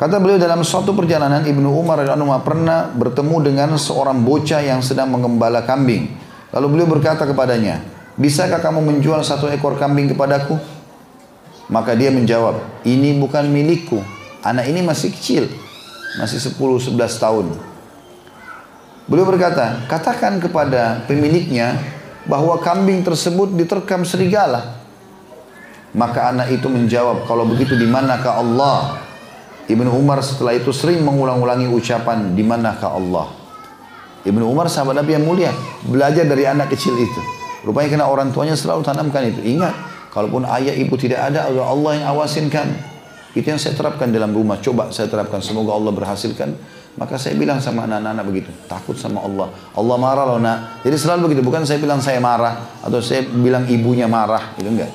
Kata beliau dalam suatu perjalanan Ibnu Umar radhiyallahu pernah bertemu dengan seorang bocah yang sedang mengembala kambing. Lalu beliau berkata kepadanya, "Bisakah kamu menjual satu ekor kambing kepadaku?" Maka dia menjawab, "Ini bukan milikku. Anak ini masih kecil, masih 10 11 tahun." Beliau berkata, "Katakan kepada pemiliknya bahwa kambing tersebut diterkam serigala." Maka anak itu menjawab, "Kalau begitu di manakah Allah?" Ibnu Umar setelah itu sering mengulang-ulangi ucapan di manakah Allah. Ibnu Umar sahabat Nabi yang mulia belajar dari anak kecil itu. Rupanya karena orang tuanya selalu tanamkan itu. Ingat, kalaupun ayah ibu tidak ada, Allah yang awasin kan. Itu yang saya terapkan dalam rumah. Coba saya terapkan. Semoga Allah berhasilkan. Maka saya bilang sama anak-anak begitu. Takut sama Allah. Allah marah loh nak. Jadi selalu begitu. Bukan saya bilang saya marah. Atau saya bilang ibunya marah. Itu enggak.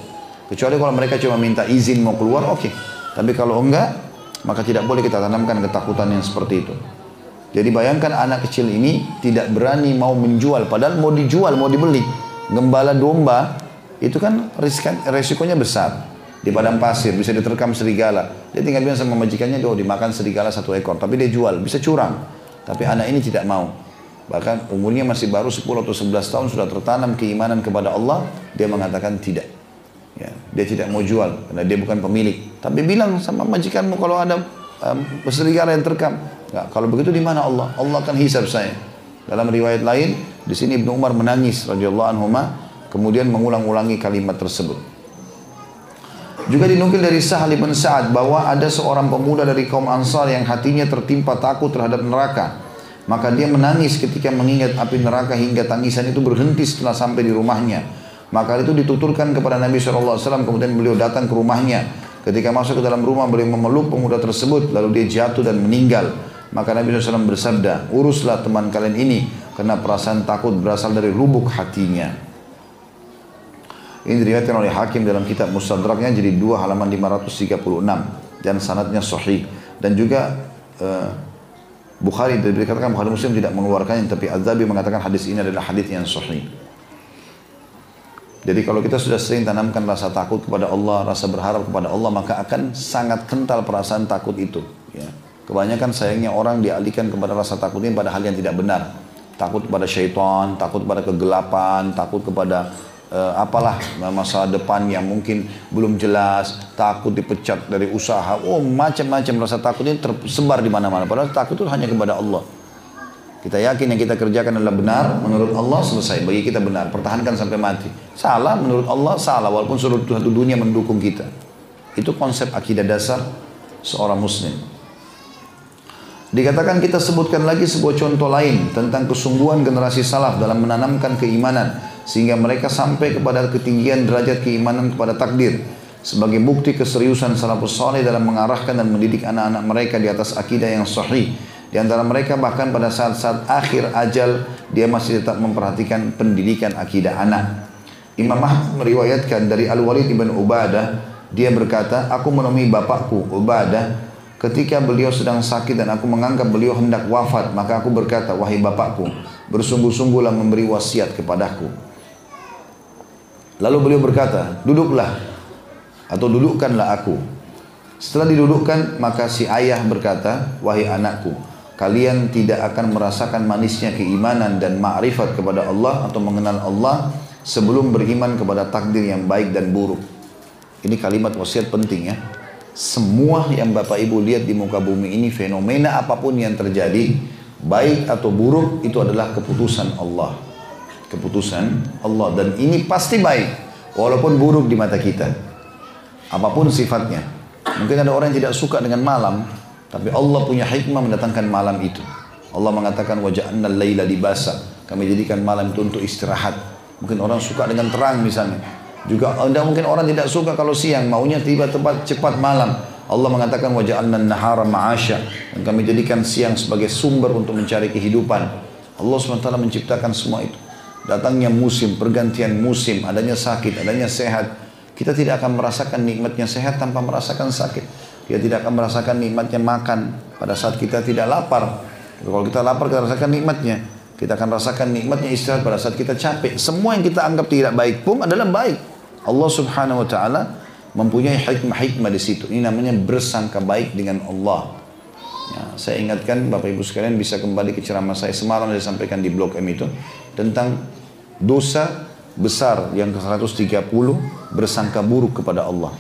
Kecuali kalau mereka cuma minta izin mau keluar, oke. Tapi kalau enggak, maka tidak boleh kita tanamkan ketakutan yang seperti itu. Jadi bayangkan anak kecil ini tidak berani mau menjual, padahal mau dijual, mau dibeli. Gembala domba itu kan riskan, resikonya besar. Di padang pasir bisa diterkam serigala. Dia tinggal bilang sama majikannya, oh dimakan serigala satu ekor. Tapi dia jual, bisa curang. Tapi anak ini tidak mau. Bahkan umurnya masih baru 10 atau 11 tahun sudah tertanam keimanan kepada Allah. Dia mengatakan tidak. Ya, dia tidak mau jual karena dia bukan pemilik. Tapi bilang sama majikanmu kalau ada um, serigala yang terkam. Nggak, kalau begitu di mana Allah? Allah akan hisab saya. Dalam riwayat lain, di sini Ibnu Umar menangis radhiyallahu anhu kemudian mengulang-ulangi kalimat tersebut. Juga dinukil dari Sahal bin Sa'ad bahwa ada seorang pemuda dari kaum Ansar yang hatinya tertimpa takut terhadap neraka. Maka dia menangis ketika mengingat api neraka hingga tangisan itu berhenti setelah sampai di rumahnya. Maka itu dituturkan kepada Nabi SAW, kemudian beliau datang ke rumahnya. Ketika masuk ke dalam rumah, beliau memeluk pemuda tersebut, lalu dia jatuh dan meninggal. Maka Nabi SAW bersabda, uruslah teman kalian ini, karena perasaan takut berasal dari lubuk hatinya. Ini diriwayatkan oleh Hakim dalam kitab Mustadraknya jadi dua halaman 536 dan sanatnya sahih dan juga uh, Bukhari dikatakan Bukhari Muslim tidak mengeluarkannya tapi Az-Zabi mengatakan hadis ini adalah hadis yang sahih. Jadi kalau kita sudah sering tanamkan rasa takut kepada Allah, rasa berharap kepada Allah, maka akan sangat kental perasaan takut itu. Ya. Kebanyakan sayangnya orang dialihkan kepada rasa takut ini pada hal yang tidak benar. Takut kepada syaitan, takut kepada kegelapan, takut kepada uh, apalah masa depan yang mungkin belum jelas, takut dipecat dari usaha. Oh macam-macam rasa takut ini tersebar di mana-mana. Padahal takut itu hanya kepada Allah. Kita yakin yang kita kerjakan adalah benar, menurut Allah selesai. Bagi kita benar, pertahankan sampai mati. Salah, menurut Allah salah, walaupun seluruh satu dunia mendukung kita. Itu konsep akidah dasar seorang muslim. Dikatakan kita sebutkan lagi sebuah contoh lain tentang kesungguhan generasi salaf dalam menanamkan keimanan sehingga mereka sampai kepada ketinggian derajat keimanan kepada takdir sebagai bukti keseriusan salafus saleh dalam mengarahkan dan mendidik anak-anak mereka di atas akidah yang sahih di antara mereka bahkan pada saat-saat akhir ajal dia masih tetap memperhatikan pendidikan akidah anak. Imam Ahmad meriwayatkan dari Al-Walid ibn Ubadah, dia berkata, aku menemui bapakku Ubadah ketika beliau sedang sakit dan aku menganggap beliau hendak wafat, maka aku berkata, wahai bapakku, bersungguh-sungguhlah memberi wasiat kepadaku. Lalu beliau berkata, duduklah atau dudukkanlah aku. Setelah didudukkan, maka si ayah berkata, wahai anakku, kalian tidak akan merasakan manisnya keimanan dan ma'rifat kepada Allah atau mengenal Allah sebelum beriman kepada takdir yang baik dan buruk. Ini kalimat wasiat penting ya. Semua yang Bapak Ibu lihat di muka bumi ini fenomena apa pun yang terjadi, baik atau buruk itu adalah keputusan Allah. Keputusan Allah dan ini pasti baik walaupun buruk di mata kita. Apa pun sifatnya. Mungkin ada orang yang tidak suka dengan malam, tapi Allah punya hikmah mendatangkan malam itu. Allah mengatakan wajahna laila libasa. Kami jadikan malam itu untuk istirahat. Mungkin orang suka dengan terang misalnya. Juga ada mungkin orang tidak suka kalau siang, maunya tiba tepat cepat malam. Allah mengatakan waja'alna nahara ma'asya dan kami jadikan siang sebagai sumber untuk mencari kehidupan. Allah SWT menciptakan semua itu. Datangnya musim, pergantian musim, adanya sakit, adanya sehat. Kita tidak akan merasakan nikmatnya sehat tanpa merasakan sakit. Dia tidak akan merasakan nikmatnya makan pada saat kita tidak lapar. Kalau kita lapar kita rasakan nikmatnya. Kita akan rasakan nikmatnya istirahat pada saat kita capek. Semua yang kita anggap tidak baik pun adalah baik. Allah Subhanahu wa taala mempunyai hikmah-hikmah di situ. Ini namanya bersangka baik dengan Allah. saya ingatkan Bapak Ibu sekalian bisa kembali ke ceramah saya semalam saya sampaikan di blog M itu tentang dosa besar yang ke-130 bersangka buruk kepada Allah.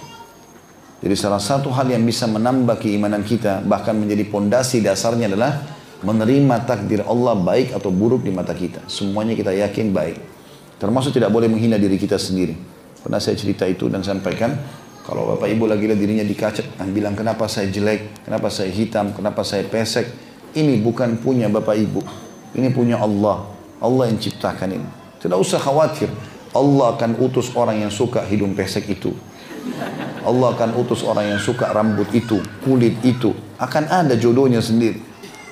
Jadi salah satu hal yang bisa menambah keimanan kita bahkan menjadi pondasi dasarnya adalah menerima takdir Allah baik atau buruk di mata kita. Semuanya kita yakin baik. Termasuk tidak boleh menghina diri kita sendiri. Pernah saya cerita itu dan sampaikan kalau bapak ibu lagi lihat dirinya di kaca dan bilang kenapa saya jelek, kenapa saya hitam, kenapa saya pesek. Ini bukan punya bapak ibu. Ini punya Allah. Allah yang ciptakan ini. Tidak usah khawatir. Allah akan utus orang yang suka hidung pesek itu. Allah akan utus orang yang suka rambut itu, kulit itu. Akan ada jodohnya sendiri.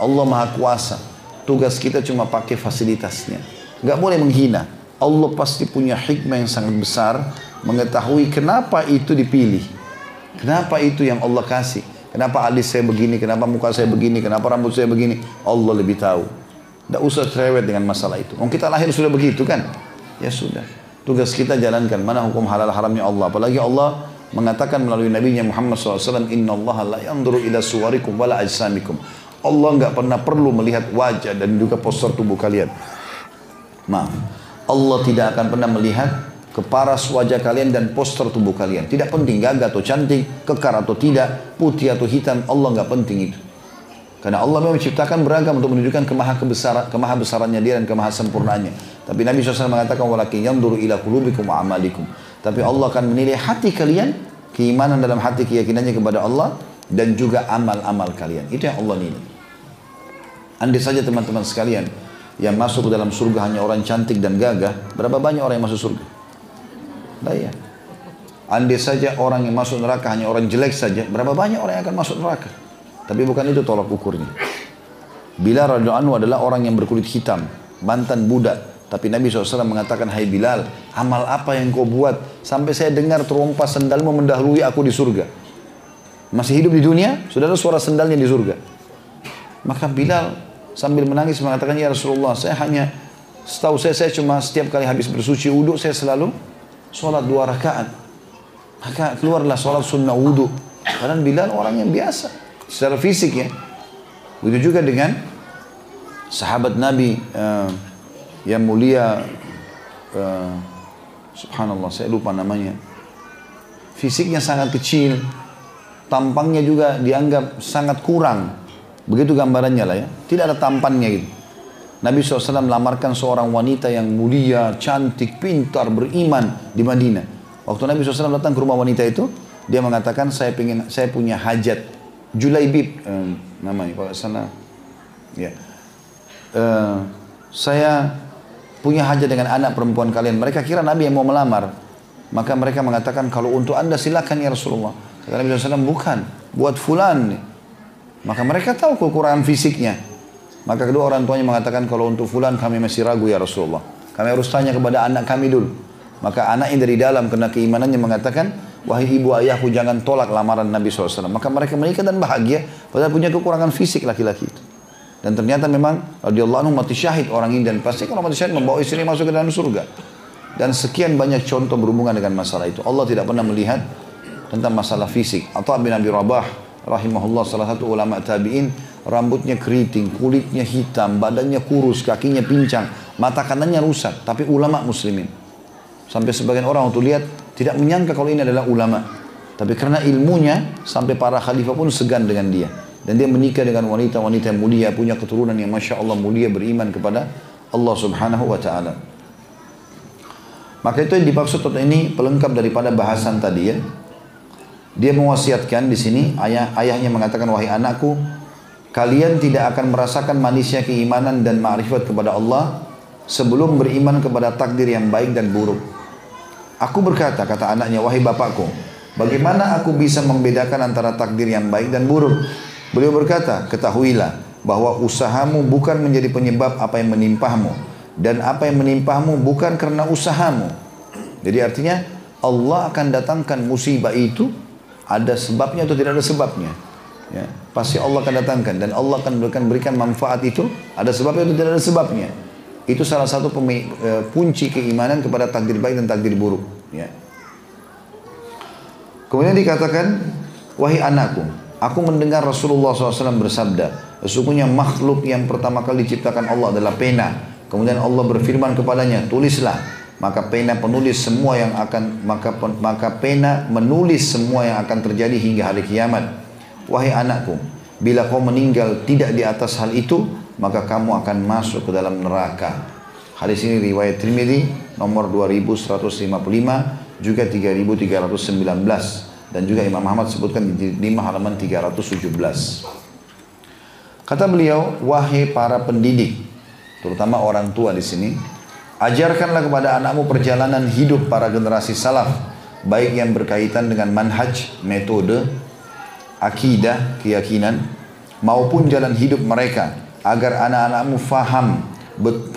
Allah Maha Kuasa. Tugas kita cuma pakai fasilitasnya. Gak boleh menghina. Allah pasti punya hikmah yang sangat besar mengetahui kenapa itu dipilih. Kenapa itu yang Allah kasih. Kenapa alis saya begini, kenapa muka saya begini, kenapa rambut saya begini. Allah lebih tahu. Tidak usah cerewet dengan masalah itu. Kita lahir sudah begitu kan? Ya sudah. Tugas kita jalankan. Mana hukum halal haramnya Allah. Apalagi Allah mengatakan melalui Nabi Muhammad SAW. Inna Allah la yanduru ila suwarikum wala ajsamikum. Allah nggak pernah perlu melihat wajah dan juga postur tubuh kalian. Maaf. Allah tidak akan pernah melihat keparas wajah kalian dan poster tubuh kalian. Tidak penting gagah atau cantik, kekar atau tidak, putih atau hitam, Allah nggak penting itu. Karena Allah memang menciptakan beragam untuk menunjukkan kemaha kebesaran, kemaha besarannya dia dan kemaha sempurnanya. Tapi Nabi SAW mengatakan walakin yanzuru ila qulubikum wa amalikum. Tapi Allah akan menilai hati kalian, keimanan dalam hati keyakinannya kepada Allah dan juga amal-amal kalian. Itu yang Allah nilai. Andai saja teman-teman sekalian yang masuk ke dalam surga hanya orang cantik dan gagah, berapa banyak orang yang masuk surga? Bayar. Andai saja orang yang masuk neraka hanya orang jelek saja, berapa banyak orang yang akan masuk neraka? Tapi bukan itu tolak ukurnya. Bilal radhiyallahu anhu adalah orang yang berkulit hitam, mantan budak. Tapi Nabi SAW mengatakan, Hai Bilal, amal apa yang kau buat? Sampai saya dengar terompas sendalmu mendahului aku di surga. Masih hidup di dunia, sudah ada suara sendalnya di surga. Maka Bilal sambil menangis mengatakan, Ya Rasulullah, saya hanya, setahu saya, saya cuma setiap kali habis bersuci wudhu, saya selalu sholat dua rakaat. Maka keluarlah sholat sunnah wudhu. Karena Bilal orang yang biasa. Secara fisik ya. Begitu juga dengan sahabat Nabi uh, yang mulia uh, subhanallah saya lupa namanya fisiknya sangat kecil tampangnya juga dianggap sangat kurang begitu gambarannya lah ya tidak ada tampannya gitu Nabi SAW melamarkan seorang wanita yang mulia, cantik, pintar, beriman di Madinah. Waktu Nabi SAW datang ke rumah wanita itu, dia mengatakan saya pengen, saya punya hajat. Julaibib eh, namanya kalau sana. Ya. Eh, saya punya hajat dengan anak perempuan kalian. Mereka kira Nabi yang mau melamar. Maka mereka mengatakan kalau untuk anda silakan ya Rasulullah. Kata Nabi SAW bukan, buat fulan. Maka mereka tahu kekurangan fisiknya. Maka kedua orang tuanya mengatakan kalau untuk fulan kami masih ragu ya Rasulullah. Kami harus tanya kepada anak kami dulu. Maka anak yang dari dalam kena keimanannya mengatakan, wahai ibu ayahku jangan tolak lamaran Nabi SAW. Maka mereka menikah dan bahagia, padahal punya kekurangan fisik laki-laki itu. Dan ternyata memang radhiyallahu anhu mati syahid orang ini dan pasti kalau mati syahid membawa istri masuk ke dalam surga. Dan sekian banyak contoh berhubungan dengan masalah itu. Allah tidak pernah melihat tentang masalah fisik. Atau bin Abi Rabah rahimahullah salah satu ulama tabi'in rambutnya keriting, kulitnya hitam, badannya kurus, kakinya pincang, mata kanannya rusak, tapi ulama muslimin. Sampai sebagian orang untuk lihat tidak menyangka kalau ini adalah ulama. Tapi karena ilmunya sampai para khalifah pun segan dengan dia. Dan dia menikah dengan wanita-wanita mulia, punya keturunan yang Masya Allah mulia beriman kepada Allah subhanahu wa ta'ala. Maka itu yang dimaksud ini pelengkap daripada bahasan tadi ya. Dia mewasiatkan di sini ayah ayahnya mengatakan wahai anakku kalian tidak akan merasakan manisnya keimanan dan ma'rifat kepada Allah sebelum beriman kepada takdir yang baik dan buruk. Aku berkata, kata anaknya, wahai bapakku, bagaimana aku bisa membedakan antara takdir yang baik dan buruk? Beliau berkata, ketahuilah bahwa usahamu bukan menjadi penyebab apa yang menimpahmu dan apa yang menimpahmu bukan karena usahamu. Jadi artinya Allah akan datangkan musibah itu ada sebabnya atau tidak ada sebabnya. Ya, pasti Allah akan datangkan dan Allah akan berikan, berikan manfaat itu ada sebabnya itu tidak ada sebabnya. Itu salah satu pemi, e, kunci keimanan kepada takdir baik dan takdir buruk. Ya. Kemudian dikatakan, wahai anakku, Aku mendengar Rasulullah SAW bersabda, sesungguhnya makhluk yang pertama kali diciptakan Allah adalah pena. Kemudian Allah berfirman kepadanya, tulislah. Maka pena penulis semua yang akan maka maka pena menulis semua yang akan terjadi hingga hari kiamat. Wahai anakku, bila kau meninggal tidak di atas hal itu, maka kamu akan masuk ke dalam neraka. Hadis ini riwayat Trimidi nomor 2155 juga 3319 dan juga Imam Ahmad sebutkan di 5 halaman 317. Kata beliau, wahai para pendidik, terutama orang tua di sini, ajarkanlah kepada anakmu perjalanan hidup para generasi salaf, baik yang berkaitan dengan manhaj, metode, akidah, keyakinan, maupun jalan hidup mereka, agar anak-anakmu faham,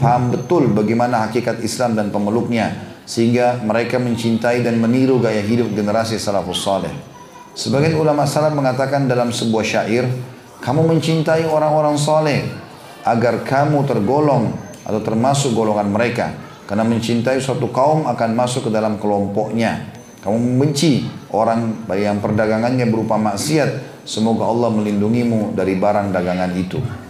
faham betul bagaimana hakikat Islam dan pemeluknya, sehingga mereka mencintai dan meniru gaya hidup generasi salafus saleh. Sebagian ulama salaf mengatakan dalam sebuah syair, kamu mencintai orang-orang soleh agar kamu tergolong atau termasuk golongan mereka. Karena mencintai suatu kaum akan masuk ke dalam kelompoknya. Kamu membenci orang yang perdagangannya berupa maksiat. Semoga Allah melindungimu dari barang dagangan itu.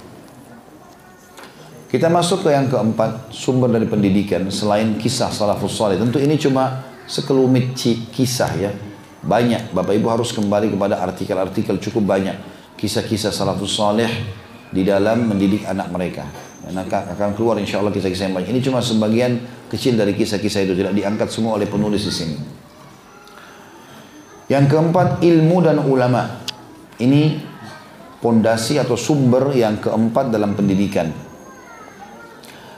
Kita masuk ke yang keempat, sumber dari pendidikan selain kisah salafus salih. Tentu ini cuma sekelumit kisah ya. Banyak, Bapak Ibu harus kembali kepada artikel-artikel cukup banyak kisah-kisah salafus saleh di dalam mendidik anak mereka. Dan akan keluar insya Allah kisah-kisah yang banyak. Ini cuma sebagian kecil dari kisah-kisah itu tidak diangkat semua oleh penulis di sini. Yang keempat ilmu dan ulama. Ini pondasi atau sumber yang keempat dalam pendidikan.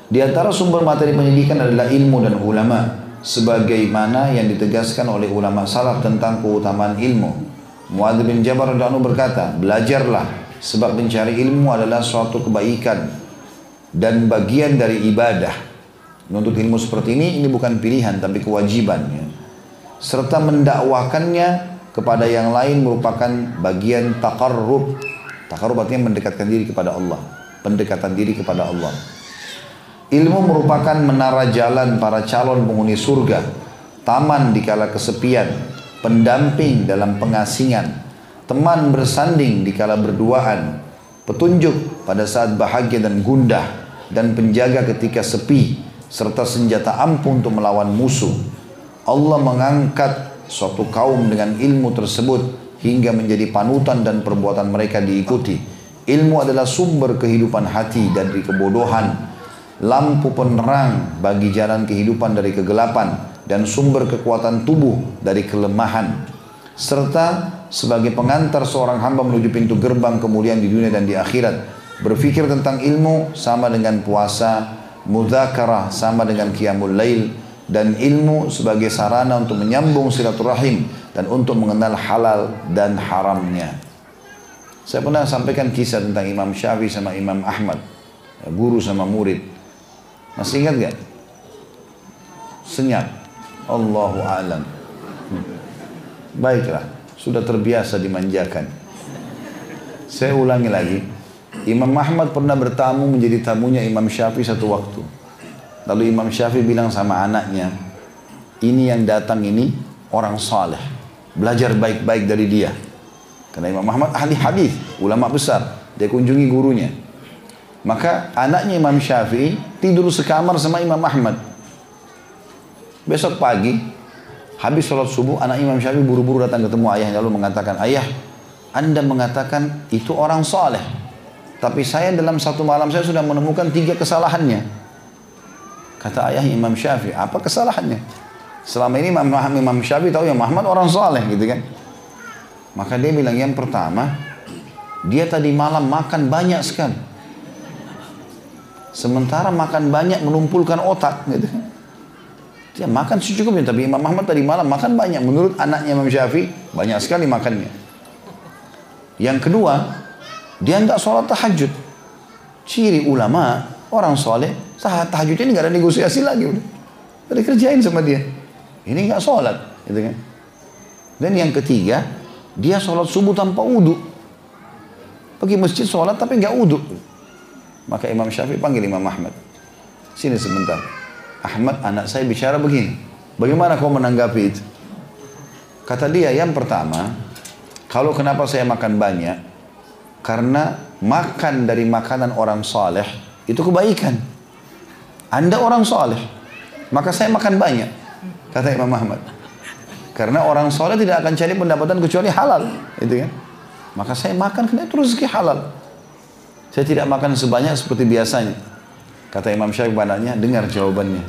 Di antara sumber materi pendidikan adalah ilmu dan ulama sebagaimana yang ditegaskan oleh ulama salaf tentang keutamaan ilmu. Muadz bin Jabal radhiyallahu berkata, "Belajarlah sebab mencari ilmu adalah suatu kebaikan dan bagian dari ibadah." Menuntut ilmu seperti ini ini bukan pilihan tapi kewajiban ya. Serta mendakwakannya kepada yang lain merupakan bagian takarrub. Takarrub artinya mendekatkan diri kepada Allah, pendekatan diri kepada Allah. Ilmu merupakan menara jalan para calon penghuni surga, taman di kala kesepian, pendamping dalam pengasingan, teman bersanding di kala berduaan, petunjuk pada saat bahagia dan gundah, dan penjaga ketika sepi, serta senjata ampuh untuk melawan musuh. Allah mengangkat suatu kaum dengan ilmu tersebut hingga menjadi panutan dan perbuatan mereka diikuti. Ilmu adalah sumber kehidupan hati dari kebodohan, lampu penerang bagi jalan kehidupan dari kegelapan, dan sumber kekuatan tubuh dari kelemahan serta sebagai pengantar seorang hamba menuju pintu gerbang kemuliaan di dunia dan di akhirat berpikir tentang ilmu sama dengan puasa mudzakarah sama dengan qiyamul lail dan ilmu sebagai sarana untuk menyambung silaturahim dan untuk mengenal halal dan haramnya. Saya pernah sampaikan kisah tentang Imam Syafi'i sama Imam Ahmad, guru sama murid. Masih ingat gak? Senyap. Allahu alam. Baiklah, sudah terbiasa dimanjakan. Saya ulangi lagi. Imam Ahmad pernah bertamu menjadi tamunya Imam Syafi'i satu waktu. Lalu Imam Syafi'i bilang sama anaknya, ini yang datang ini orang saleh. Belajar baik-baik dari dia. Karena Imam Ahmad ahli hadis, ulama besar. Dia kunjungi gurunya. Maka anaknya Imam Syafi'i tidur sekamar sama Imam Ahmad. Besok pagi, habis sholat subuh, anak Imam Syafi'i buru-buru datang ketemu ayahnya lalu mengatakan, Ayah, Anda mengatakan itu orang soleh. Tapi saya dalam satu malam saya sudah menemukan tiga kesalahannya. Kata ayah Imam Syafi'i, apa kesalahannya? Selama ini Imam, Imam Syafi'i tahu yang Muhammad orang soleh gitu kan. Maka dia bilang yang pertama, dia tadi malam makan banyak sekali. Sementara makan banyak menumpulkan otak gitu. Dia makan secukupnya, tapi Imam Ahmad tadi malam makan banyak. Menurut anaknya Imam Syafi'i, banyak sekali makannya. Yang kedua, dia nggak sholat tahajud. Ciri ulama, orang soleh, saat tahajud ini nggak ada negosiasi lagi. Udah. Udah kerjain sama dia. Ini nggak sholat. Gitu kan. Dan yang ketiga, dia sholat subuh tanpa wudhu. Pergi masjid sholat tapi nggak wudhu. Maka Imam Syafi'i panggil Imam Ahmad. Sini sebentar. Ahmad anak saya bicara begini. Bagaimana kau menanggapi itu? Kata dia yang pertama, Kalau kenapa saya makan banyak? Karena makan dari makanan orang saleh itu kebaikan. Anda orang saleh, maka saya makan banyak. Kata Imam Ahmad. Karena orang soleh tidak akan cari pendapatan kecuali halal, itu kan? Maka saya makan karena itu rezeki halal. Saya tidak makan sebanyak seperti biasanya. Kata Imam Syafi'i padanya, dengar jawabannya.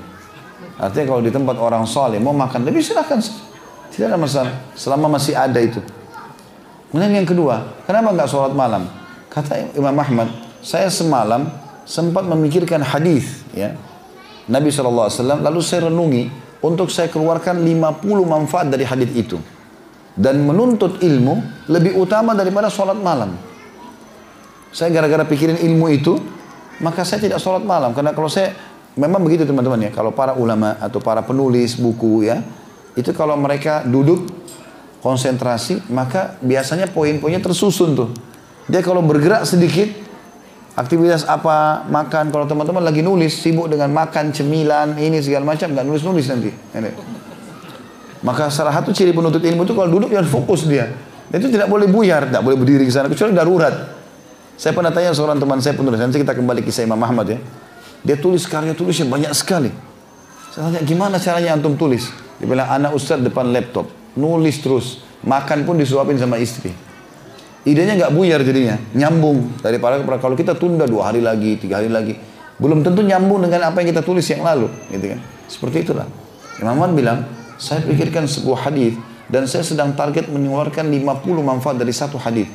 Artinya kalau di tempat orang soleh mau makan lebih silahkan. Tidak ada masalah. Selama masih ada itu. Kemudian yang kedua, kenapa nggak sholat malam? Kata Imam Ahmad, saya semalam sempat memikirkan hadis ya Nabi SAW lalu saya renungi untuk saya keluarkan 50 manfaat dari hadis itu. Dan menuntut ilmu lebih utama daripada sholat malam. Saya gara-gara pikirin ilmu itu, maka saya tidak sholat malam. Karena kalau saya, memang begitu teman-teman ya, kalau para ulama atau para penulis buku ya, itu kalau mereka duduk konsentrasi, maka biasanya poin-poinnya tersusun tuh. Dia kalau bergerak sedikit, aktivitas apa, makan. Kalau teman-teman lagi nulis, sibuk dengan makan, cemilan, ini segala macam, nggak nulis-nulis nanti. Maka salah satu ciri penuntut ilmu itu kalau duduk jangan fokus dia. Dia itu tidak boleh buyar, tidak boleh berdiri ke sana, kecuali darurat. Saya pernah tanya seorang teman saya penulis, nanti kita kembali kisah Imam Ahmad ya. Dia tulis karya tulisnya banyak sekali. Saya tanya, gimana caranya antum tulis? Dia bilang, anak ustaz depan laptop, nulis terus. Makan pun disuapin sama istri. Idenya nggak buyar jadinya, nyambung daripada kalau kita tunda dua hari lagi, tiga hari lagi, belum tentu nyambung dengan apa yang kita tulis yang lalu, gitu kan? Seperti itulah. Imam Ahmad bilang, saya pikirkan sebuah hadis dan saya sedang target mengeluarkan 50 manfaat dari satu hadis.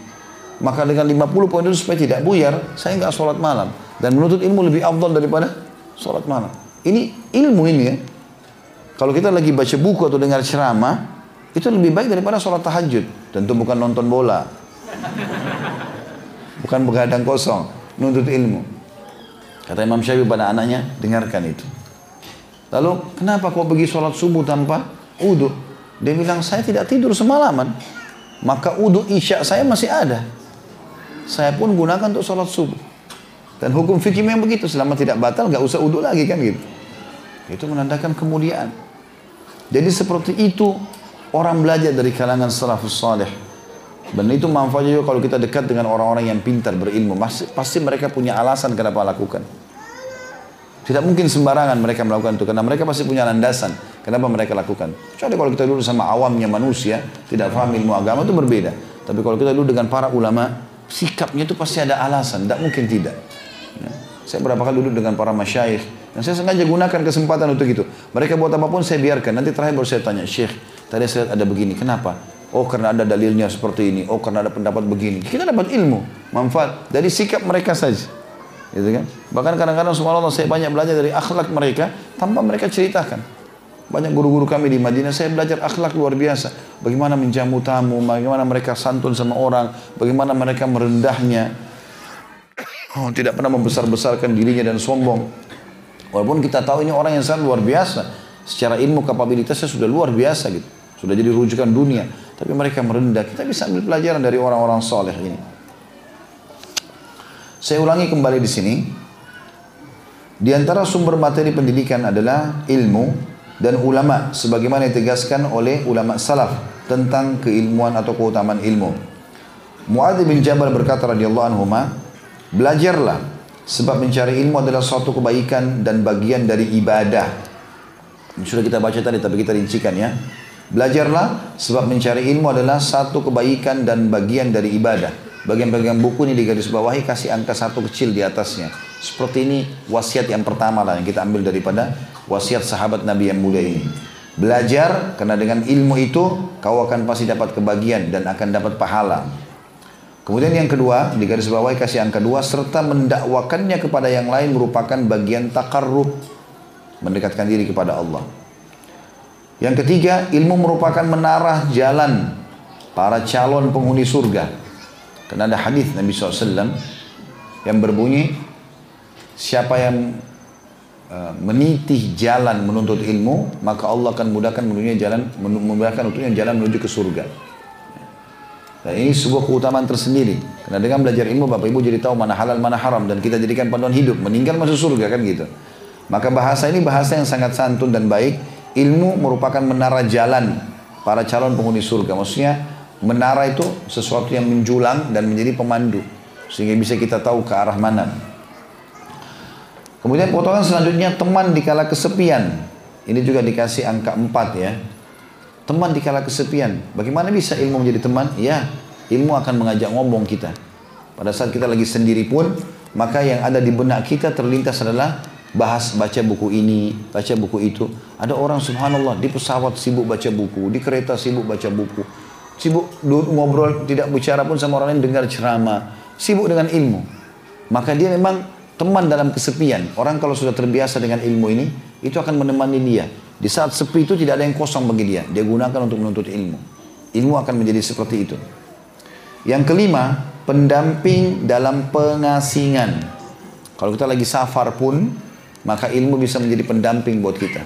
Maka dengan 50 poin itu supaya tidak buyar, saya nggak sholat malam dan menuntut ilmu lebih afdal daripada sholat malam. Ini ilmu ini ya. Kalau kita lagi baca buku atau dengar ceramah, itu lebih baik daripada sholat tahajud. Tentu bukan nonton bola, Bukan begadang kosong, nuntut ilmu. Kata Imam Syafi'i pada anaknya, dengarkan itu. Lalu, kenapa kau pergi sholat subuh tanpa udhu? Dia bilang, saya tidak tidur semalaman. Maka udhu isya saya masih ada. Saya pun gunakan untuk sholat subuh. Dan hukum fikih memang begitu. Selama tidak batal, nggak usah udhu lagi kan gitu. Itu menandakan kemuliaan. Jadi seperti itu orang belajar dari kalangan salafus salih. Dan itu manfaatnya juga kalau kita dekat dengan orang-orang yang pintar berilmu. Pasti mereka punya alasan kenapa lakukan. Tidak mungkin sembarangan mereka melakukan itu. Karena mereka pasti punya landasan. Kenapa mereka lakukan. Kecuali kalau kita dulu sama awamnya manusia. Tidak paham ilmu agama itu berbeda. Tapi kalau kita dulu dengan para ulama. Sikapnya itu pasti ada alasan. Tidak mungkin tidak. Ya. Saya berapa kali duduk dengan para masyayikh. Dan saya sengaja gunakan kesempatan untuk itu. Mereka buat apa pun saya biarkan. Nanti terakhir baru saya tanya. Syekh, tadi saya lihat ada begini. Kenapa? Oh karena ada dalilnya seperti ini. Oh karena ada pendapat begini. Kita dapat ilmu, manfaat dari sikap mereka saja. Gitu kan? Bahkan kadang-kadang subhanallah saya banyak belajar dari akhlak mereka tanpa mereka ceritakan. Banyak guru-guru kami di Madinah saya belajar akhlak luar biasa. Bagaimana menjamu tamu, bagaimana mereka santun sama orang, bagaimana mereka merendahnya. Oh, tidak pernah membesar-besarkan dirinya dan sombong. Walaupun kita tahu ini orang yang sangat luar biasa. Secara ilmu kapabilitasnya sudah luar biasa gitu. Sudah jadi rujukan dunia. Tapi mereka merendah. Kita bisa ambil pelajaran dari orang-orang soleh ini. Saya ulangi kembali di sini. Di antara sumber materi pendidikan adalah ilmu dan ulama sebagaimana ditegaskan oleh ulama salaf tentang keilmuan atau keutamaan ilmu. Muadz bin Jabal berkata radhiyallahu anhu, "Belajarlah sebab mencari ilmu adalah suatu kebaikan dan bagian dari ibadah." Ini sudah kita baca tadi tapi kita rincikan ya. Belajarlah sebab mencari ilmu adalah satu kebaikan dan bagian dari ibadah. Bagian-bagian buku ini di garis bawahi kasih angka satu kecil di atasnya. Seperti ini wasiat yang pertama lah yang kita ambil daripada wasiat sahabat Nabi yang mulia ini. Belajar karena dengan ilmu itu kau akan pasti dapat kebagian dan akan dapat pahala. Kemudian yang kedua di garis bawahi kasih angka dua serta mendakwakannya kepada yang lain merupakan bagian takarrub mendekatkan diri kepada Allah. Yang ketiga, ilmu merupakan menarah jalan para calon penghuni surga. Karena ada hadis Nabi SAW yang berbunyi, siapa yang uh, jalan menuntut ilmu, maka Allah akan mudahkan menunya jalan, memudahkan untuknya jalan menuju ke surga. Dan ini sebuah keutamaan tersendiri. Karena dengan belajar ilmu, Bapak Ibu jadi tahu mana halal, mana haram. Dan kita jadikan panduan hidup. Meninggal masuk surga kan gitu. Maka bahasa ini bahasa yang sangat santun dan baik ilmu merupakan menara jalan para calon penghuni surga. Maksudnya Menara itu sesuatu yang menjulang dan menjadi pemandu. Sehingga bisa kita tahu ke arah mana. Kemudian potongan selanjutnya teman dikala kesepian. Ini juga dikasih angka 4 ya. Teman dikala kesepian. Bagaimana bisa ilmu menjadi teman? Ya, ilmu akan mengajak ngomong kita. Pada saat kita lagi sendiri pun, maka yang ada di benak kita terlintas adalah bahas baca buku ini, baca buku itu. Ada orang subhanallah di pesawat sibuk baca buku, di kereta sibuk baca buku. Sibuk ngobrol tidak bicara pun sama orang lain dengar ceramah, sibuk dengan ilmu. Maka dia memang teman dalam kesepian. Orang kalau sudah terbiasa dengan ilmu ini, itu akan menemani dia. Di saat sepi itu tidak ada yang kosong bagi dia. Dia gunakan untuk menuntut ilmu. Ilmu akan menjadi seperti itu. Yang kelima, pendamping dalam pengasingan. Kalau kita lagi safar pun, maka ilmu bisa menjadi pendamping buat kita.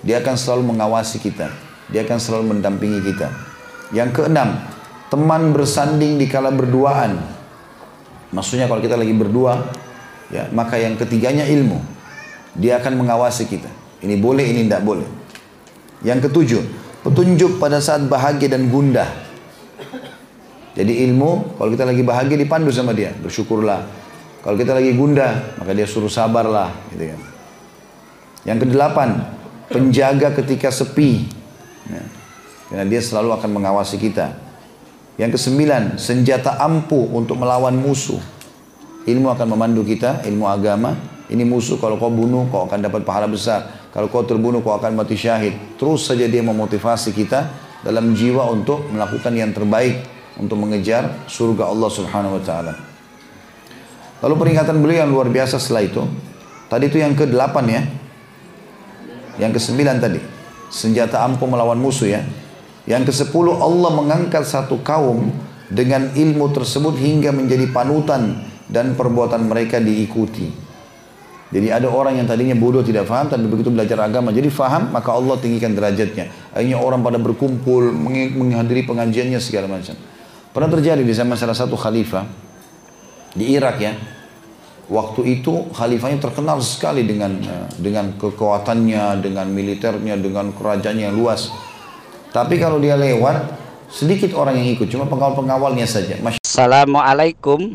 Dia akan selalu mengawasi kita. Dia akan selalu mendampingi kita. Yang keenam, teman bersanding di kala berduaan. Maksudnya kalau kita lagi berdua, ya maka yang ketiganya ilmu. Dia akan mengawasi kita. Ini boleh, ini tidak boleh. Yang ketujuh, petunjuk pada saat bahagia dan gundah. Jadi ilmu, kalau kita lagi bahagia dipandu sama dia, bersyukurlah. Kalau kita lagi gundah, maka dia suruh sabarlah, gitu kan. Yang kedelapan, penjaga ketika sepi. Ya. Karena dia selalu akan mengawasi kita. Yang kesembilan, senjata ampuh untuk melawan musuh. Ilmu akan memandu kita, ilmu agama. Ini musuh kalau kau bunuh, kau akan dapat pahala besar. Kalau kau terbunuh, kau akan mati syahid. Terus saja dia memotivasi kita dalam jiwa untuk melakukan yang terbaik untuk mengejar surga Allah Subhanahu wa taala. Lalu peringatan beliau yang luar biasa setelah itu. Tadi itu yang ke-8 ya. Yang ke-9 tadi. Senjata ampuh melawan musuh ya. Yang ke-10 Allah mengangkat satu kaum dengan ilmu tersebut hingga menjadi panutan dan perbuatan mereka diikuti. Jadi ada orang yang tadinya bodoh tidak faham tapi begitu belajar agama jadi faham maka Allah tinggikan derajatnya. Akhirnya orang pada berkumpul menghadiri pengajiannya segala macam. Pernah terjadi di zaman salah satu khalifah di Irak ya. Waktu itu khalifahnya terkenal sekali dengan eh, dengan kekuatannya, dengan militernya, dengan kerajaannya yang luas. Tapi kalau dia lewat, sedikit orang yang ikut, cuma pengawal-pengawalnya saja. Assalamualaikum.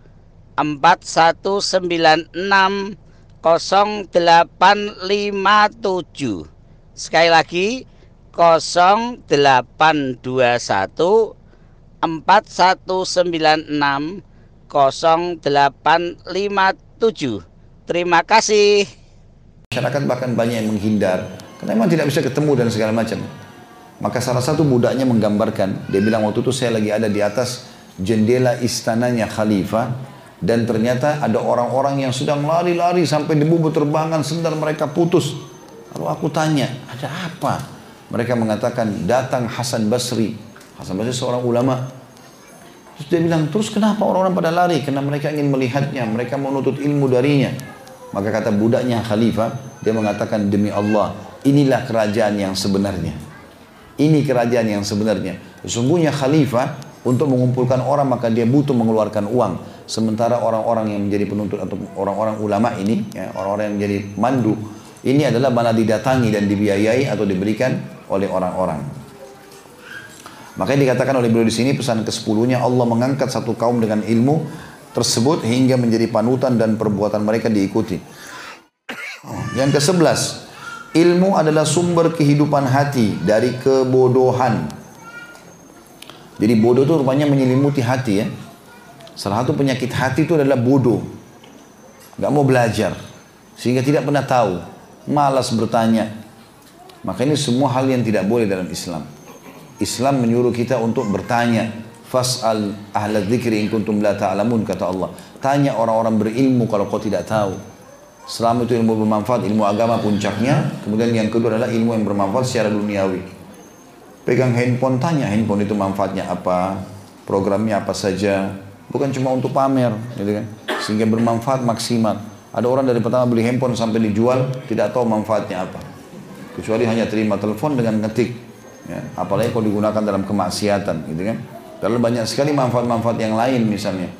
4196 0857 Sekali lagi 0821 4196 0857 Terima kasih. Masyarakat bahkan banyak yang menghindar Karena memang tidak bisa ketemu dan segala macam. Maka salah satu budaknya menggambarkan Dia bilang waktu itu saya lagi ada di atas jendela istananya khalifah Dan ternyata ada orang-orang yang sedang lari-lari Sampai debu berterbangan sendal mereka putus Lalu aku tanya ada apa mereka mengatakan datang Hasan Basri. Hasan Basri seorang ulama. Terus dia bilang, terus kenapa orang-orang pada lari? Karena mereka ingin melihatnya, mereka menuntut ilmu darinya. Maka kata budaknya khalifah, dia mengatakan demi Allah, inilah kerajaan yang sebenarnya. Ini kerajaan yang sebenarnya. Sesungguhnya khalifah untuk mengumpulkan orang maka dia butuh mengeluarkan uang. Sementara orang-orang yang menjadi penuntut atau orang-orang ulama ini, ya, orang-orang yang menjadi mandu, ini adalah malah didatangi dan dibiayai atau diberikan oleh orang-orang. Makanya dikatakan oleh beliau di sini pesan ke-10-nya Allah mengangkat satu kaum dengan ilmu tersebut hingga menjadi panutan dan perbuatan mereka diikuti. Yang ke-11, ilmu adalah sumber kehidupan hati dari kebodohan. Jadi bodoh itu rupanya menyelimuti hati ya. Salah satu penyakit hati itu adalah bodoh. Gak mau belajar. Sehingga tidak pernah tahu. Malas bertanya. Maka ini semua hal yang tidak boleh dalam Islam. Islam menyuruh kita untuk bertanya. Fas'al ahla dzikri in kuntum la ta'lamun kata Allah. Tanya orang-orang berilmu kalau kau tidak tahu. Selama itu ilmu bermanfaat, ilmu agama puncaknya. Kemudian yang kedua adalah ilmu yang bermanfaat secara duniawi. Pegang handphone, tanya handphone itu manfaatnya apa. programnya apa saja, bukan cuma untuk pamer, gitu kan? Sehingga bermanfaat maksimal. Ada orang dari pertama beli handphone sampai dijual tidak tahu manfaatnya apa, kecuali hanya terima telepon dengan ngetik. Ya, apalagi kalau digunakan dalam kemaksiatan, gitu kan? Lalu banyak sekali manfaat-manfaat yang lain misalnya.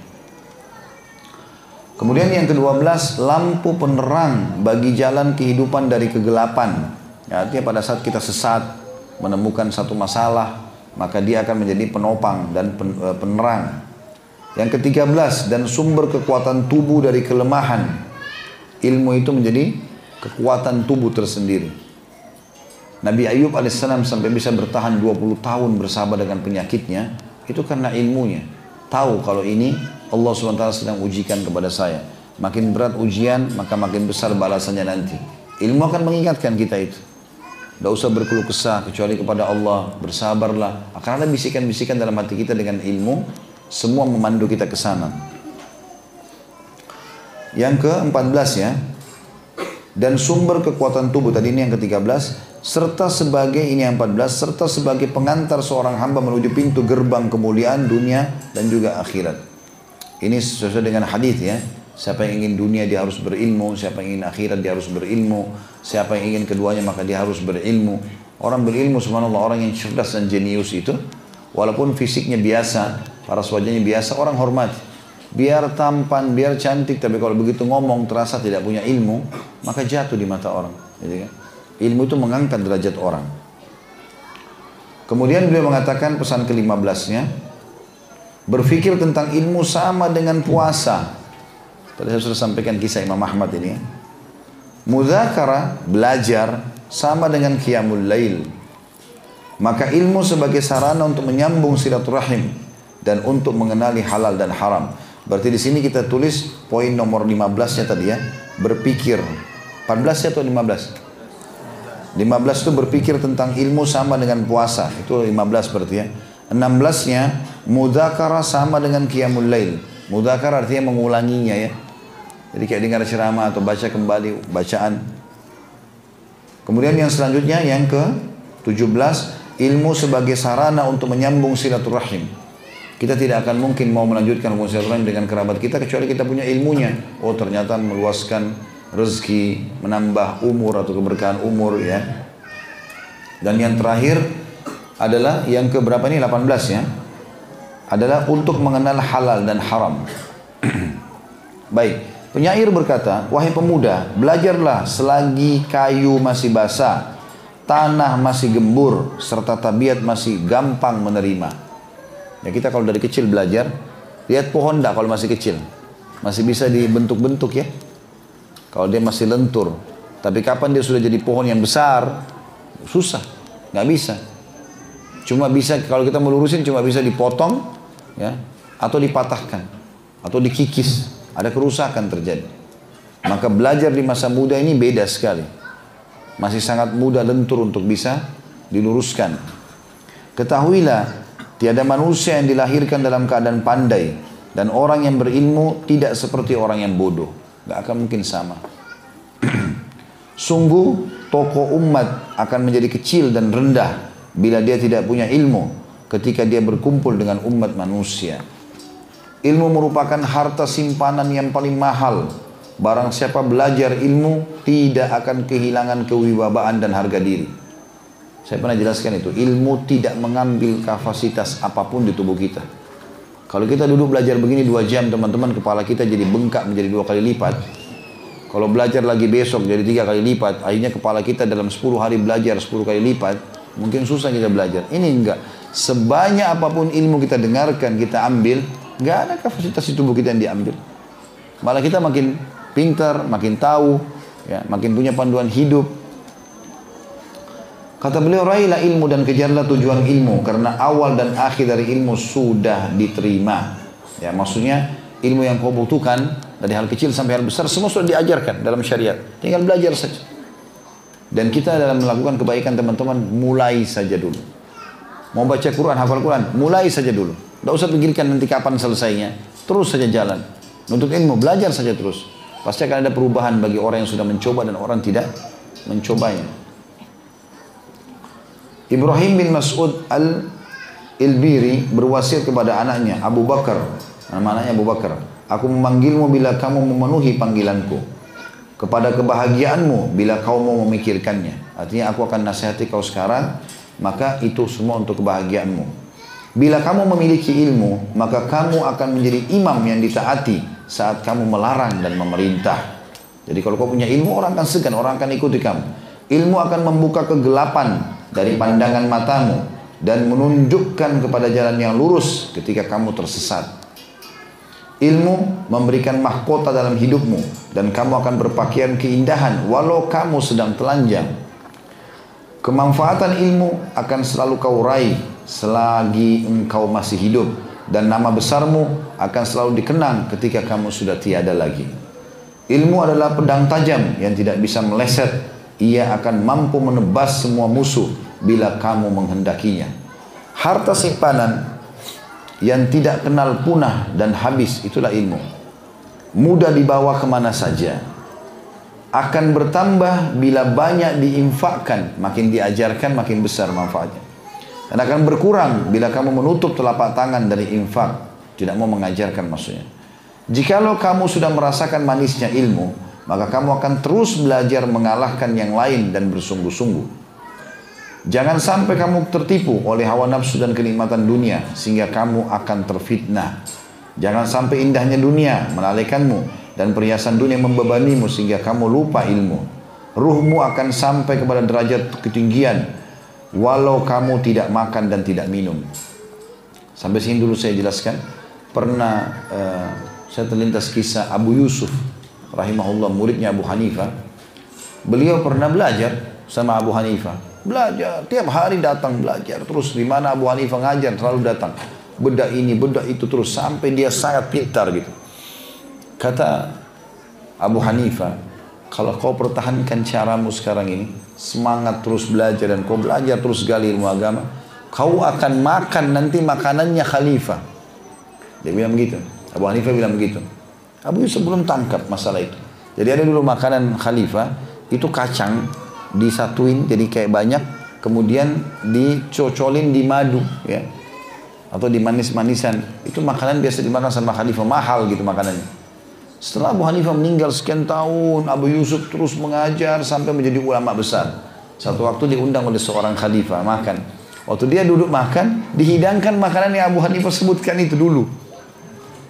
Kemudian yang ke-12, lampu penerang bagi jalan kehidupan dari kegelapan. Ya, artinya pada saat kita sesat, menemukan satu masalah, maka dia akan menjadi penopang dan eh, penerang. Yang ke-13, dan sumber kekuatan tubuh dari kelemahan. Ilmu itu menjadi kekuatan tubuh tersendiri. Nabi Ayub alaihissalam sampai bisa bertahan 20 tahun bersama dengan penyakitnya, itu karena ilmunya. Tahu kalau ini Allah SWT sedang ujikan kepada saya. Makin berat ujian, maka makin besar balasannya nanti. Ilmu akan mengingatkan kita itu. Tidak usah berkeluh kesah kecuali kepada Allah. Bersabarlah. Akan ada bisikan-bisikan dalam hati kita dengan ilmu. Semua memandu kita ke sana. Yang ke-14 ya. Dan sumber kekuatan tubuh. Tadi ini yang ke-13 serta sebagai ini yang 14 serta sebagai pengantar seorang hamba menuju pintu gerbang kemuliaan dunia dan juga akhirat. Ini sesuai dengan hadis ya. Siapa yang ingin dunia dia harus berilmu, siapa yang ingin akhirat dia harus berilmu, siapa yang ingin keduanya maka dia harus berilmu. Orang berilmu subhanallah orang yang cerdas dan jenius itu walaupun fisiknya biasa, paras wajahnya biasa, orang hormat. Biar tampan, biar cantik, tapi kalau begitu ngomong terasa tidak punya ilmu, maka jatuh di mata orang. Gitu kan? Ilmu itu mengangkat derajat orang. Kemudian beliau mengatakan pesan ke-15-nya, Berpikir tentang ilmu sama dengan puasa. Tadi saya sudah sampaikan kisah Imam Ahmad ini. Mudhakara, belajar, sama dengan qiyamul lail. Maka ilmu sebagai sarana untuk menyambung silaturahim dan untuk mengenali halal dan haram. Berarti di sini kita tulis poin nomor 15-nya tadi ya, berpikir. 14 atau 15? 15 itu berpikir tentang ilmu sama dengan puasa. Itu 15 berarti ya. 16-nya mudakara sama dengan qiyamul lail. Mudakara artinya mengulanginya ya. Jadi kayak dengar ceramah atau baca kembali bacaan. Kemudian yang selanjutnya yang ke 17 ilmu sebagai sarana untuk menyambung silaturahim. Kita tidak akan mungkin mau melanjutkan hubungan silaturahim dengan kerabat kita kecuali kita punya ilmunya. Oh ternyata meluaskan rezeki, menambah umur atau keberkahan umur ya. Dan yang terakhir adalah yang ke berapa ini 18 ya adalah untuk mengenal halal dan haram. Baik, penyair berkata, wahai pemuda, belajarlah selagi kayu masih basah, tanah masih gembur, serta tabiat masih gampang menerima. Ya kita kalau dari kecil belajar, lihat pohon enggak kalau masih kecil. Masih bisa dibentuk-bentuk ya. Kalau dia masih lentur. Tapi kapan dia sudah jadi pohon yang besar, susah, nggak bisa. Cuma bisa kalau kita melurusin cuma bisa dipotong ya atau dipatahkan atau dikikis, ada kerusakan terjadi. Maka belajar di masa muda ini beda sekali. Masih sangat muda lentur untuk bisa diluruskan. Ketahuilah, tiada manusia yang dilahirkan dalam keadaan pandai dan orang yang berilmu tidak seperti orang yang bodoh. Gak akan mungkin sama. Sungguh tokoh umat akan menjadi kecil dan rendah bila dia tidak punya ilmu ketika dia berkumpul dengan umat manusia. Ilmu merupakan harta simpanan yang paling mahal. Barang siapa belajar ilmu tidak akan kehilangan kewibawaan dan harga diri. Saya pernah jelaskan itu, ilmu tidak mengambil kapasitas apa pun di tubuh kita. Kalau kita duduk belajar begini dua jam, teman-teman, kepala kita jadi bengkak menjadi dua kali lipat. Kalau belajar lagi besok jadi tiga kali lipat, akhirnya kepala kita dalam 10 hari belajar 10 kali lipat, Mungkin susah kita belajar. Ini enggak. Sebanyak apa pun ilmu kita dengarkan, kita ambil, enggak ada kapasitas di tubuh kita yang diambil. Malah kita makin pintar, makin tahu, ya, makin punya panduan hidup. Kata beliau, raihlah ilmu dan kejarlah tujuan ilmu karena awal dan akhir dari ilmu sudah diterima. Ya, maksudnya ilmu yang kau butuhkan dari hal kecil sampai hal besar semua sudah diajarkan dalam syariat. Tinggal belajar saja. Dan kita dalam melakukan kebaikan teman-teman mulai saja dulu. Mau baca Quran, hafal Quran, mulai saja dulu. Tidak usah pikirkan nanti kapan selesainya. Terus saja jalan. Untuk ilmu, belajar saja terus. Pasti akan ada perubahan bagi orang yang sudah mencoba dan orang tidak mencobanya. Ibrahim bin Mas'ud al Ilbiri berwasiat kepada anaknya Abu Bakar. Nama anaknya Abu Bakar. Aku memanggilmu bila kamu memenuhi panggilanku. Kepada kebahagiaanmu bila kau mau memikirkannya. Artinya aku akan nasihati kau sekarang, maka itu semua untuk kebahagiaanmu. Bila kamu memiliki ilmu, maka kamu akan menjadi imam yang ditaati saat kamu melarang dan memerintah. Jadi kalau kau punya ilmu, orang akan segan, orang akan ikuti kamu. Ilmu akan membuka kegelapan dari pandangan matamu dan menunjukkan kepada jalan yang lurus ketika kamu tersesat. Ilmu memberikan mahkota dalam hidupmu dan kamu akan berpakaian keindahan walau kamu sedang telanjang. Kemanfaatan ilmu akan selalu kau raih selagi engkau masih hidup dan nama besarmu akan selalu dikenang ketika kamu sudah tiada lagi. Ilmu adalah pedang tajam yang tidak bisa meleset. Ia akan mampu menebas semua musuh bila kamu menghendakinya. Harta simpanan yang tidak kenal punah dan habis itulah ilmu. Mudah dibawa ke mana saja. Akan bertambah bila banyak diinfakkan, makin diajarkan makin besar manfaatnya. Dan akan berkurang bila kamu menutup telapak tangan dari infak, tidak mau mengajarkan maksudnya. Jikalau kamu sudah merasakan manisnya ilmu, maka kamu akan terus belajar mengalahkan yang lain dan bersungguh-sungguh. Jangan sampai kamu tertipu oleh hawa nafsu dan kenikmatan dunia sehingga kamu akan terfitnah. Jangan sampai indahnya dunia melalaikanmu dan perhiasan dunia membebanimu sehingga kamu lupa ilmu. Ruhmu akan sampai kepada derajat ketinggian walau kamu tidak makan dan tidak minum. Sampai sini dulu saya jelaskan. Pernah uh, saya terlintas kisah Abu Yusuf rahimahullah muridnya Abu Hanifah. Beliau pernah belajar sama Abu Hanifah Belajar, tiap hari datang belajar. Terus di mana Abu Hanifah ngajar selalu datang. Beda ini, beda itu terus sampai dia sangat pintar gitu. Kata Abu Hanifah, kalau kau pertahankan caramu sekarang ini, semangat terus belajar dan kau belajar terus gali ilmu agama, kau akan makan nanti makanannya khalifah. Dia bilang begitu. Abu Hanifah bilang begitu. Abu Yusuf belum tangkap masalah itu. Jadi ada dulu makanan khalifah, itu kacang disatuin jadi kayak banyak kemudian dicocolin di madu ya atau di manis-manisan itu makanan biasa dimakan sama khalifah mahal gitu makanannya setelah Abu Hanifah meninggal sekian tahun Abu Yusuf terus mengajar sampai menjadi ulama besar satu waktu diundang oleh seorang khalifah makan waktu dia duduk makan dihidangkan makanan yang Abu Hanifah sebutkan itu dulu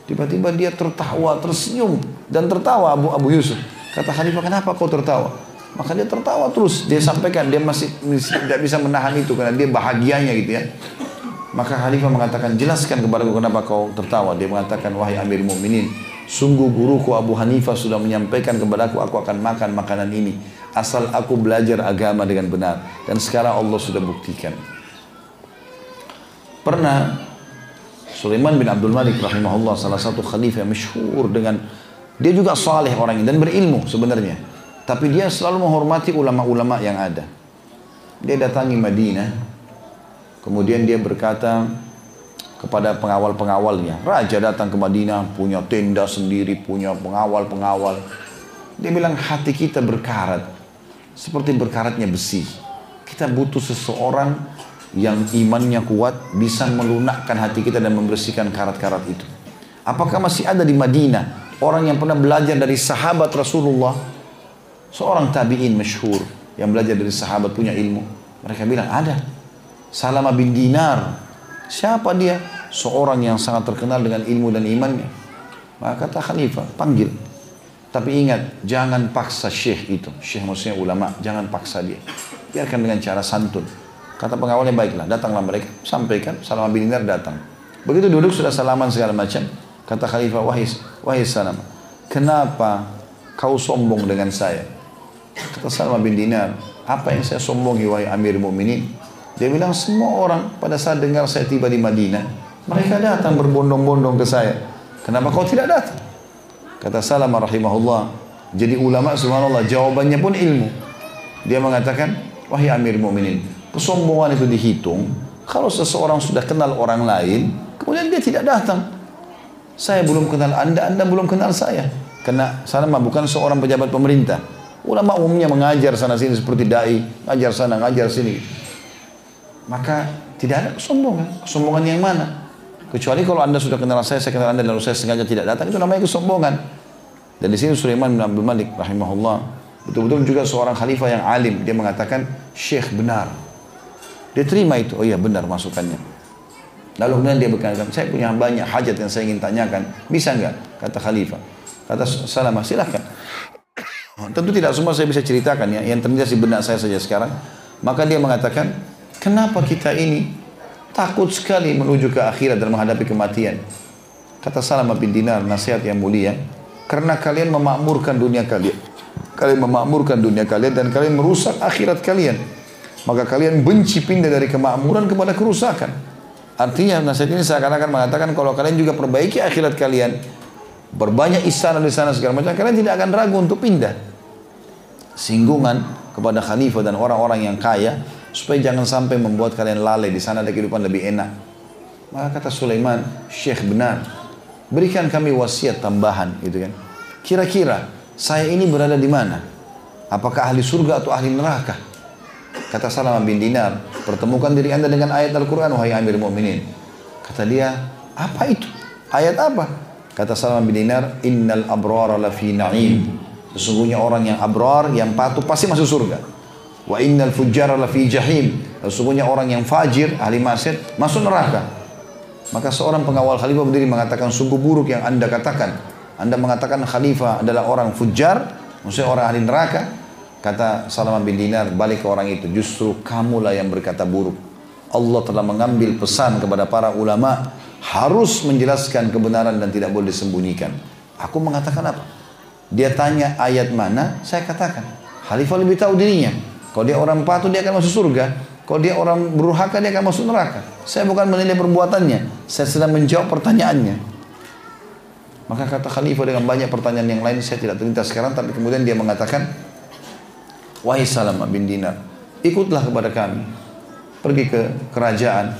tiba-tiba dia tertawa tersenyum dan tertawa Abu Abu Yusuf kata khalifah kenapa kau tertawa maka dia tertawa terus. Dia sampaikan dia masih, tidak bisa menahan itu karena dia bahagianya gitu ya. Maka Khalifah mengatakan, jelaskan kepadaku kenapa kau tertawa. Dia mengatakan, wahai Amir Mu'minin, sungguh guruku Abu Hanifah sudah menyampaikan kepadaku, aku akan makan makanan ini. Asal aku belajar agama dengan benar. Dan sekarang Allah sudah buktikan. Pernah Sulaiman bin Abdul Malik rahimahullah salah satu khalifah yang masyhur dengan dia juga saleh orang ini dan berilmu sebenarnya. Tapi dia selalu menghormati ulama-ulama yang ada. Dia datangi Madinah. Kemudian dia berkata kepada pengawal-pengawalnya. Raja datang ke Madinah, punya tenda sendiri, punya pengawal-pengawal. Dia bilang hati kita berkarat. Seperti berkaratnya besi. Kita butuh seseorang yang imannya kuat bisa melunakkan hati kita dan membersihkan karat-karat itu. Apakah masih ada di Madinah orang yang pernah belajar dari sahabat Rasulullah Seorang tabi'in masyhur yang belajar dari sahabat punya ilmu. Mereka bilang ada. Salama bin Dinar. Siapa dia? Seorang yang sangat terkenal dengan ilmu dan imannya. Maka kata khalifah, panggil. Tapi ingat, jangan paksa syekh itu. Syekh maksudnya ulama, jangan paksa dia. Biarkan dengan cara santun. Kata pengawalnya, baiklah, datanglah mereka. Sampaikan, Salama bin Dinar datang. Begitu duduk, sudah salaman segala macam. Kata khalifah, wahai, wahai Salama, kenapa kau sombong dengan saya? Kata Salma bin Dinar, apa yang saya sombongi wahai Amir Mu'minin? Dia bilang semua orang pada saat dengar saya tiba di Madinah, mereka datang berbondong-bondong ke saya. Kenapa kau tidak datang? Kata Salama rahimahullah, jadi ulama subhanallah jawabannya pun ilmu. Dia mengatakan, wahai Amir Mu'minin, kesombongan itu dihitung kalau seseorang sudah kenal orang lain, kemudian dia tidak datang. Saya belum kenal Anda, Anda belum kenal saya. Karena Salama bukan seorang pejabat pemerintah. Ulama umumnya mengajar sana sini seperti dai, ngajar sana, ngajar sini. Maka tidak ada kesombongan. Kesombongan yang mana? Kecuali kalau anda sudah kenal saya, saya kenal anda lalu saya sengaja tidak datang, itu namanya kesombongan. Dan di sini Sulaiman bin Abdul Malik rahimahullah betul-betul juga seorang khalifah yang alim. Dia mengatakan syekh benar. Dia terima itu. Oh iya benar masukannya. Lalu kemudian dia berkata, saya punya banyak hajat yang saya ingin tanyakan. Bisa nggak? Kata khalifah. Kata Salamah, silahkan. Tentu tidak semua saya bisa ceritakan ya. Yang terjadi di benak saya saja sekarang. Maka dia mengatakan, kenapa kita ini takut sekali menuju ke akhirat dan menghadapi kematian? Kata Salamah bin Dinar, nasihat yang mulia. Karena kalian memakmurkan dunia kalian. Kalian memakmurkan dunia kalian dan kalian merusak akhirat kalian. Maka kalian benci pindah dari kemakmuran kepada kerusakan. Artinya nasihat ini seakan-akan mengatakan kalau kalian juga perbaiki akhirat kalian, berbanyak istana di sana segala macam, kalian tidak akan ragu untuk pindah singgungan kepada khalifah dan orang-orang yang kaya supaya jangan sampai membuat kalian lalai di sana ada kehidupan lebih enak. Maka kata Sulaiman, Syekh benar. Berikan kami wasiat tambahan gitu kan. Kira-kira saya ini berada di mana? Apakah ahli surga atau ahli neraka? Kata Salam bin Dinar, pertemukan diri anda dengan ayat Al-Quran, wahai amir mu'minin. Kata dia, apa itu? Ayat apa? Kata Salam bin Dinar, innal abrara lafi na'im. Sesungguhnya orang yang abrar, yang patuh pasti masuk surga. Wa innal fujjara lafi jahim. Sesungguhnya orang yang fajir, ahli maksiat, masuk neraka. Maka seorang pengawal khalifah berdiri mengatakan sungguh buruk yang anda katakan. Anda mengatakan khalifah adalah orang fujar, maksudnya orang ahli neraka. Kata Salamah bin Dinar, balik ke orang itu. Justru kamulah yang berkata buruk. Allah telah mengambil pesan kepada para ulama harus menjelaskan kebenaran dan tidak boleh disembunyikan. Aku mengatakan apa? Dia tanya ayat mana, saya katakan. Khalifah lebih tahu dirinya. Kalau dia orang patuh, dia akan masuk surga. Kalau dia orang berhaka, dia akan masuk neraka. Saya bukan menilai perbuatannya. Saya sedang menjawab pertanyaannya. Maka kata Khalifah dengan banyak pertanyaan yang lain, saya tidak terlintas sekarang. Tapi kemudian dia mengatakan, Wahai Salam bin Dinar, ikutlah kepada kami. Pergi ke kerajaan.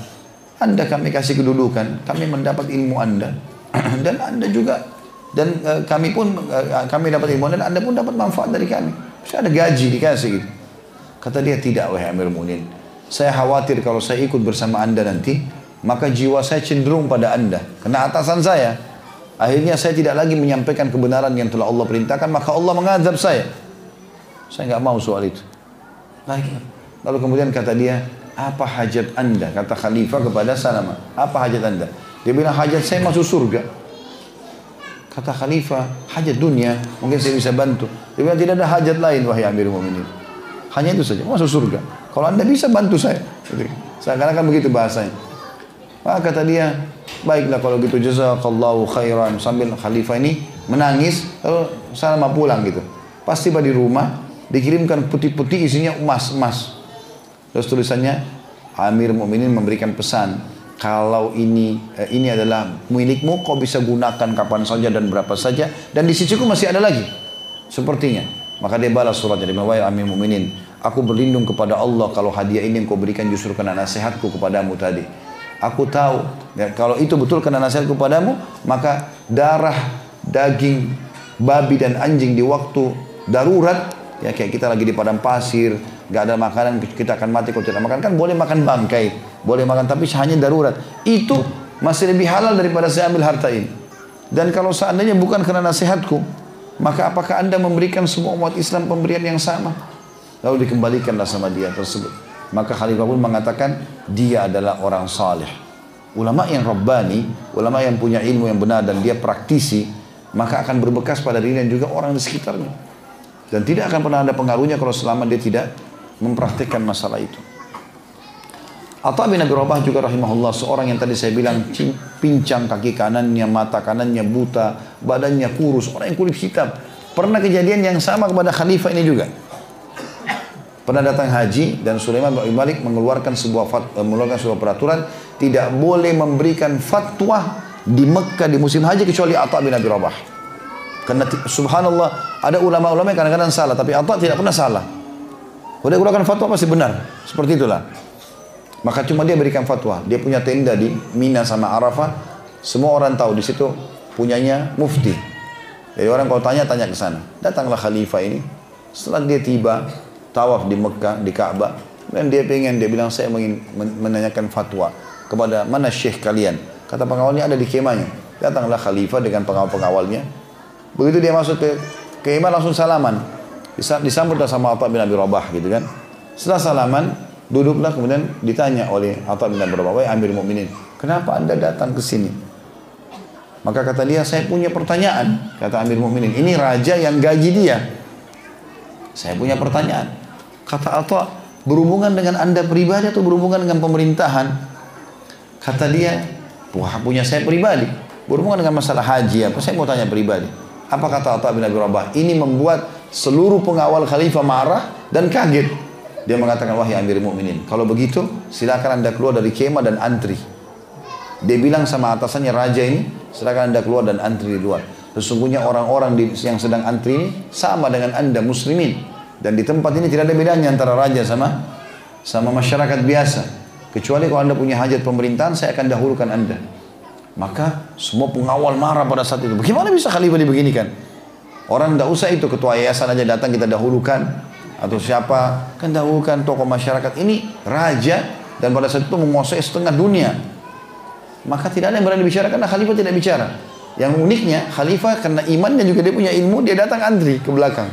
Anda kami kasih kedudukan. Kami mendapat ilmu Anda. Dan Anda juga dan uh, kami pun uh, kami dapat ilmu dan anda pun dapat manfaat dari kami. Saya ada gaji dikasih gitu. Kata dia tidak wahai Amir Mu'minin. Saya khawatir kalau saya ikut bersama anda nanti, maka jiwa saya cenderung pada anda. Kena atasan saya. Akhirnya saya tidak lagi menyampaikan kebenaran yang telah Allah perintahkan, maka Allah mengazab saya. Saya nggak mau soal itu. Lalu kemudian kata dia, apa hajat anda? Kata khalifah kepada Salama. Apa hajat anda? Dia bilang hajat saya masuk surga. Kata khalifah, hajat dunia, mungkin saya bisa bantu. Dia bilang tidak ada hajat lain wahai Amir Mu'minin. Hanya itu saja, masuk surga. Kalau anda bisa bantu saya. Seakan-akan begitu bahasanya. Maka kata dia, baiklah kalau gitu jazakallahu khairan. Sambil khalifah ini menangis, lalu Salama pulang gitu. Pasti tiba di rumah, dikirimkan putih-putih isinya emas-emas. Terus tulisannya, Amir Mu'minin memberikan pesan, kalau ini eh, ini adalah milikmu kau bisa gunakan kapan saja dan berapa saja dan di sisiku masih ada lagi sepertinya maka dia balas suratnya dia wahai amin muminin aku berlindung kepada Allah kalau hadiah ini yang kau berikan justru kena nasihatku kepadamu tadi. Aku tahu ya, kalau itu betul kena nasihatku kepadamu maka darah daging babi dan anjing di waktu darurat ya kayak kita lagi di padang pasir nggak ada makanan kita akan mati kalau tidak makan. Kan boleh makan bangkai boleh makan tapi hanya darurat. Itu masih lebih halal daripada saya ambil harta ini. Dan kalau seandainya bukan karena nasihatku maka apakah anda memberikan semua umat Islam pemberian yang sama? Lalu dikembalikanlah sama dia tersebut. Maka Khalifah pun mengatakan dia adalah orang saleh ulama yang rabbani ulama yang punya ilmu yang benar dan dia praktisi maka akan berbekas pada diri dan juga orang di sekitarnya. Dan tidak akan pernah ada pengaruhnya kalau selama dia tidak mempraktikkan masalah itu. Atta bin Abi Rabah juga rahimahullah seorang yang tadi saya bilang pincang kaki kanannya, mata kanannya buta, badannya kurus, orang yang kulit hitam. Pernah kejadian yang sama kepada khalifah ini juga. Pernah datang haji dan Sulaiman bin Malik mengeluarkan sebuah eh, mengeluarkan sebuah peraturan tidak boleh memberikan fatwa di Mekah di musim haji kecuali Atta bin Abi Rabah. Karena subhanallah ada ulama-ulama yang kadang-kadang salah tapi Atta tidak pernah salah. Dia keluarkan fatwa pasti benar. Seperti itulah. Maka cuma dia berikan fatwa. Dia punya tenda di Mina sama Arafah. Semua orang tahu di situ punyanya mufti. Jadi orang kalau tanya tanya ke sana. Datanglah khalifah ini. Setelah dia tiba tawaf di Mekah di Ka'bah, Dan dia pengen, dia bilang saya ingin menanyakan fatwa kepada mana syekh kalian. Kata pengawalnya ada di kemahnya. Datanglah khalifah dengan pengawal-pengawalnya. Begitu dia masuk ke kemah langsung salaman. Disambutlah sama Atta bin Abi Rabah gitu kan. Setelah salaman, duduklah kemudian ditanya oleh Atta bin Abi Rabah, Amir Mukminin, kenapa anda datang ke sini? Maka kata dia, saya punya pertanyaan. Kata Amir Mukminin, ini raja yang gaji dia. Saya punya pertanyaan. Kata Atta, berhubungan dengan anda pribadi atau berhubungan dengan pemerintahan? Kata dia, wah punya saya pribadi. Berhubungan dengan masalah haji apa? Saya mau tanya pribadi. Apa kata Atta bin Abi Rabah? Ini membuat seluruh pengawal khalifah marah dan kaget. Dia mengatakan, wahai Amir Mukminin, kalau begitu silakan anda keluar dari kemah dan antri. Dia bilang sama atasannya raja ini, silakan anda keluar dan antri di luar. Sesungguhnya orang-orang yang sedang antri ini sama dengan anda muslimin. Dan di tempat ini tidak ada bedanya antara raja sama sama masyarakat biasa. Kecuali kalau anda punya hajat pemerintahan, saya akan dahulukan anda. Maka semua pengawal marah pada saat itu. Bagaimana bisa khalifah dibeginikan? Orang tidak usah itu ketua yayasan aja datang kita dahulukan atau siapa kan dahulukan tokoh masyarakat ini raja dan pada saat itu menguasai setengah dunia. Maka tidak ada yang berani bicara karena khalifah tidak bicara. Yang uniknya khalifah karena imannya juga dia punya ilmu dia datang antri ke belakang.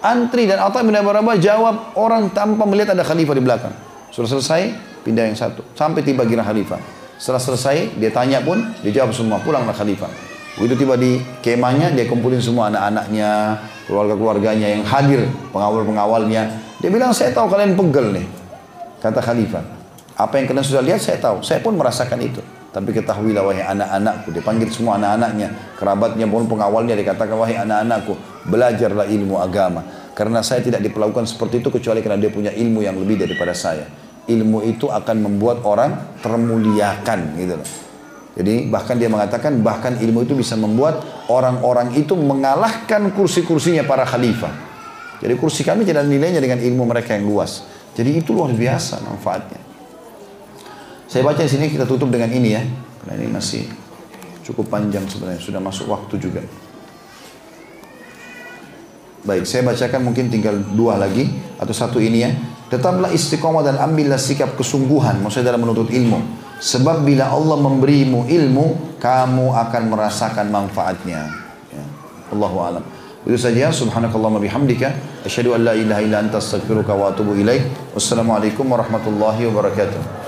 Antri dan Atta bin Abi Rabah jawab orang tanpa melihat ada khalifah di belakang. Sudah selesai, pindah yang satu. Sampai tiba gira khalifah. Setelah selesai, dia tanya pun, dia jawab semua, pulanglah khalifah. Begitu tiba di kemahnya, dia kumpulin semua anak-anaknya, keluarga-keluarganya yang hadir, pengawal-pengawalnya. Dia bilang, saya tahu kalian pegel nih. Kata khalifah. Apa yang kalian sudah lihat, saya tahu. Saya pun merasakan itu. Tapi ketahuilah wahai anak-anakku, dia panggil semua anak-anaknya, kerabatnya pun pengawalnya, dikatakan wahai anak-anakku, belajarlah ilmu agama. Karena saya tidak diperlakukan seperti itu kecuali karena dia punya ilmu yang lebih daripada saya. Ilmu itu akan membuat orang termuliakan gitu. Jadi bahkan dia mengatakan bahkan ilmu itu bisa membuat orang-orang itu mengalahkan kursi-kursinya para khalifah. Jadi kursi kami tidak nilainya dengan ilmu mereka yang luas. Jadi itu luar biasa manfaatnya. Saya baca di sini kita tutup dengan ini ya. Karena ini masih cukup panjang sebenarnya, sudah masuk waktu juga. Baik, saya bacakan mungkin tinggal dua lagi atau satu ini ya. Tetaplah istiqomah dan ambillah sikap kesungguhan, maksudnya dalam menuntut ilmu. Sebab bila Allah memberimu ilmu, kamu akan merasakan manfaatnya. Ya. Allahu a'lam. Itu saja. Subhanakallahumma bihamdika. Asyhadu an la ilaha illa anta astaghfiruka wa atubu ilaik. Wassalamualaikum warahmatullahi wabarakatuh.